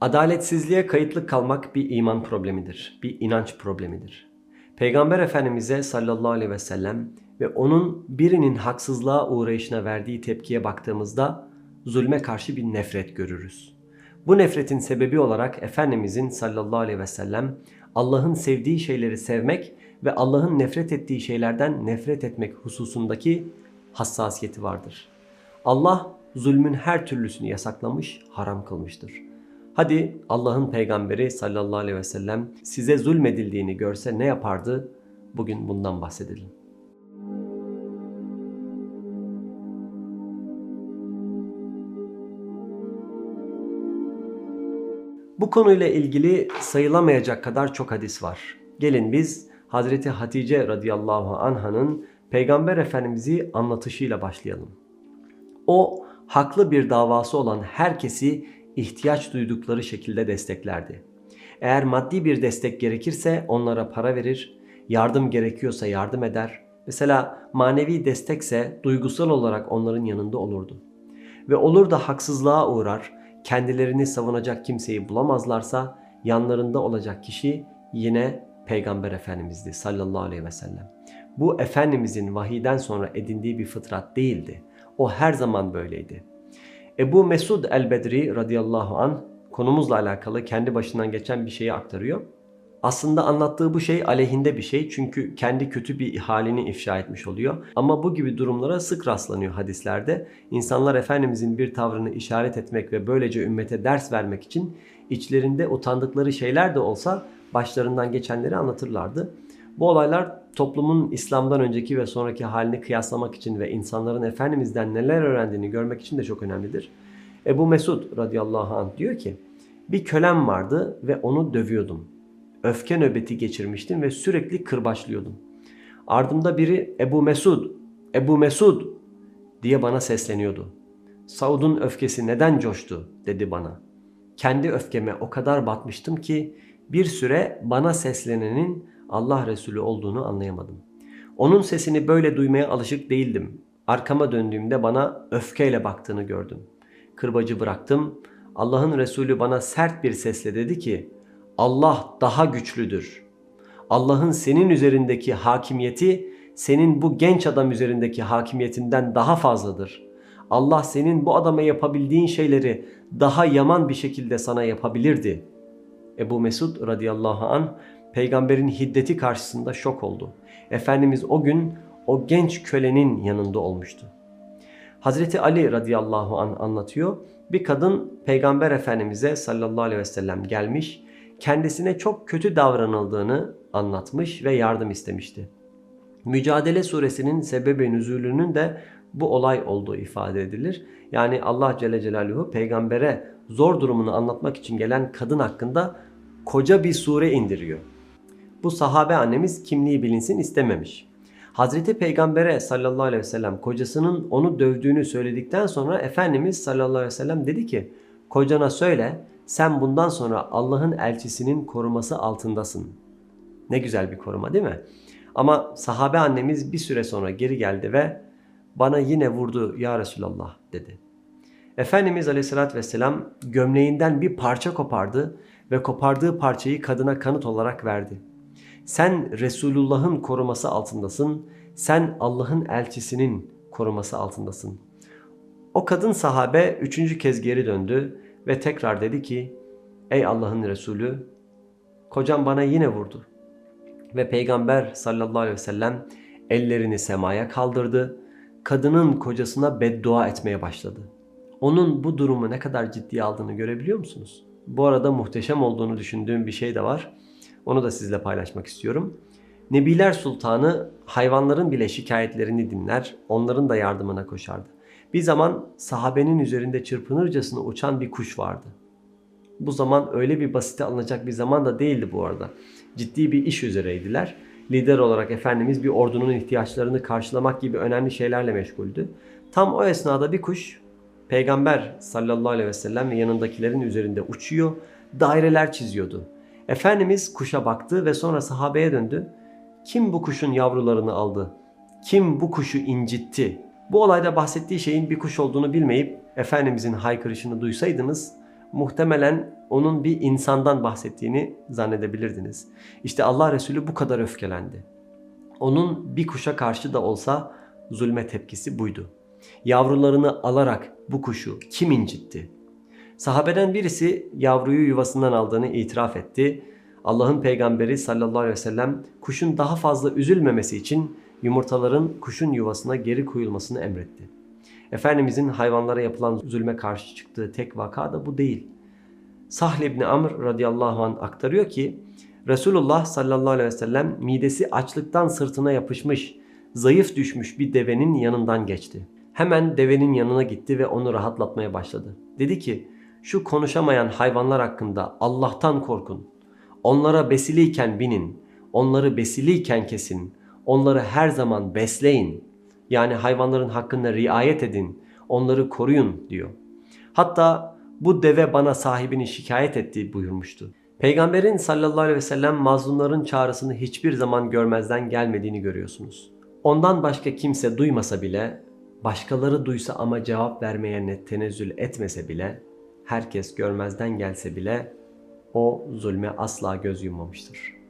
Adaletsizliğe kayıtlı kalmak bir iman problemidir, bir inanç problemidir. Peygamber Efendimiz'e sallallahu aleyhi ve sellem ve onun birinin haksızlığa uğrayışına verdiği tepkiye baktığımızda zulme karşı bir nefret görürüz. Bu nefretin sebebi olarak Efendimizin sallallahu aleyhi ve sellem Allah'ın sevdiği şeyleri sevmek ve Allah'ın nefret ettiği şeylerden nefret etmek hususundaki hassasiyeti vardır. Allah zulmün her türlüsünü yasaklamış, haram kılmıştır. Hadi Allah'ın peygamberi sallallahu aleyhi ve sellem size zulmedildiğini görse ne yapardı? Bugün bundan bahsedelim. Bu konuyla ilgili sayılamayacak kadar çok hadis var. Gelin biz Hazreti Hatice radıyallahu anhanın Peygamber Efendimiz'i anlatışıyla başlayalım. O haklı bir davası olan herkesi ihtiyaç duydukları şekilde desteklerdi. Eğer maddi bir destek gerekirse onlara para verir, yardım gerekiyorsa yardım eder. Mesela manevi destekse duygusal olarak onların yanında olurdu. Ve olur da haksızlığa uğrar, kendilerini savunacak kimseyi bulamazlarsa yanlarında olacak kişi yine Peygamber Efendimiz'di sallallahu aleyhi ve sellem. Bu Efendimizin vahiden sonra edindiği bir fıtrat değildi. O her zaman böyleydi. Ebu Mesud el-Bedri radıyallahu an konumuzla alakalı kendi başından geçen bir şeyi aktarıyor. Aslında anlattığı bu şey aleyhinde bir şey çünkü kendi kötü bir halini ifşa etmiş oluyor. Ama bu gibi durumlara sık rastlanıyor hadislerde. İnsanlar Efendimizin bir tavrını işaret etmek ve böylece ümmete ders vermek için içlerinde utandıkları şeyler de olsa başlarından geçenleri anlatırlardı. Bu olaylar toplumun İslam'dan önceki ve sonraki halini kıyaslamak için ve insanların Efendimiz'den neler öğrendiğini görmek için de çok önemlidir. Ebu Mesud radıyallahu anh diyor ki bir kölem vardı ve onu dövüyordum. Öfke nöbeti geçirmiştim ve sürekli kırbaçlıyordum. Ardımda biri Ebu Mesud, Ebu Mesud diye bana sesleniyordu. Saud'un öfkesi neden coştu dedi bana. Kendi öfkeme o kadar batmıştım ki bir süre bana seslenenin Allah Resulü olduğunu anlayamadım. Onun sesini böyle duymaya alışık değildim. Arkama döndüğümde bana öfkeyle baktığını gördüm. Kırbacı bıraktım. Allah'ın Resulü bana sert bir sesle dedi ki Allah daha güçlüdür. Allah'ın senin üzerindeki hakimiyeti senin bu genç adam üzerindeki hakimiyetinden daha fazladır. Allah senin bu adama yapabildiğin şeyleri daha yaman bir şekilde sana yapabilirdi. Ebu Mesud radıyallahu an peygamberin hiddeti karşısında şok oldu. Efendimiz o gün o genç kölenin yanında olmuştu. Hazreti Ali radıyallahu an anlatıyor. Bir kadın peygamber efendimize sallallahu aleyhi ve sellem gelmiş. Kendisine çok kötü davranıldığını anlatmış ve yardım istemişti. Mücadele suresinin sebebi nüzulünün de bu olay olduğu ifade edilir. Yani Allah Celle Celaluhu peygambere zor durumunu anlatmak için gelen kadın hakkında koca bir sure indiriyor. Bu sahabe annemiz kimliği bilinsin istememiş. Hazreti Peygamber'e sallallahu aleyhi ve sellem kocasının onu dövdüğünü söyledikten sonra Efendimiz sallallahu aleyhi ve sellem dedi ki kocana söyle sen bundan sonra Allah'ın elçisinin koruması altındasın. Ne güzel bir koruma değil mi? Ama sahabe annemiz bir süre sonra geri geldi ve bana yine vurdu ya Resulallah dedi. Efendimiz aleyhissalatü vesselam gömleğinden bir parça kopardı ve kopardığı parçayı kadına kanıt olarak verdi. Sen Resulullah'ın koruması altındasın, sen Allah'ın elçisinin koruması altındasın. O kadın sahabe üçüncü kez geri döndü ve tekrar dedi ki, Ey Allah'ın Resulü, kocam bana yine vurdu. Ve Peygamber sallallahu aleyhi ve sellem ellerini semaya kaldırdı, kadının kocasına beddua etmeye başladı. Onun bu durumu ne kadar ciddiye aldığını görebiliyor musunuz? Bu arada muhteşem olduğunu düşündüğüm bir şey de var. Onu da sizle paylaşmak istiyorum. Nebiler Sultanı hayvanların bile şikayetlerini dinler, onların da yardımına koşardı. Bir zaman sahabenin üzerinde çırpınırcasına uçan bir kuş vardı. Bu zaman öyle bir basite alınacak bir zaman da değildi bu arada. Ciddi bir iş üzereydiler. Lider olarak Efendimiz bir ordunun ihtiyaçlarını karşılamak gibi önemli şeylerle meşguldü. Tam o esnada bir kuş Peygamber sallallahu aleyhi ve sellem ve yanındakilerin üzerinde uçuyor, daireler çiziyordu. Efendimiz kuşa baktı ve sonra sahabeye döndü. Kim bu kuşun yavrularını aldı? Kim bu kuşu incitti? Bu olayda bahsettiği şeyin bir kuş olduğunu bilmeyip Efendimizin haykırışını duysaydınız muhtemelen onun bir insandan bahsettiğini zannedebilirdiniz. İşte Allah Resulü bu kadar öfkelendi. Onun bir kuşa karşı da olsa zulme tepkisi buydu. Yavrularını alarak bu kuşu kim incitti? Sahabeden birisi yavruyu yuvasından aldığını itiraf etti. Allah'ın peygamberi sallallahu aleyhi ve sellem kuşun daha fazla üzülmemesi için yumurtaların kuşun yuvasına geri koyulmasını emretti. Efendimizin hayvanlara yapılan zulme karşı çıktığı tek vaka da bu değil. Sahl İbni Amr radıyallahu anh aktarıyor ki Resulullah sallallahu aleyhi ve sellem midesi açlıktan sırtına yapışmış, zayıf düşmüş bir devenin yanından geçti. Hemen devenin yanına gitti ve onu rahatlatmaya başladı. Dedi ki şu konuşamayan hayvanlar hakkında Allah'tan korkun. Onlara besiliyken binin, onları besiliyken kesin, onları her zaman besleyin. Yani hayvanların hakkında riayet edin, onları koruyun diyor. Hatta bu deve bana sahibini şikayet etti buyurmuştu. Peygamberin sallallahu aleyhi ve sellem mazlumların çağrısını hiçbir zaman görmezden gelmediğini görüyorsunuz. Ondan başka kimse duymasa bile, başkaları duysa ama cevap vermeyene tenezzül etmese bile, herkes görmezden gelse bile o zulme asla göz yummamıştır.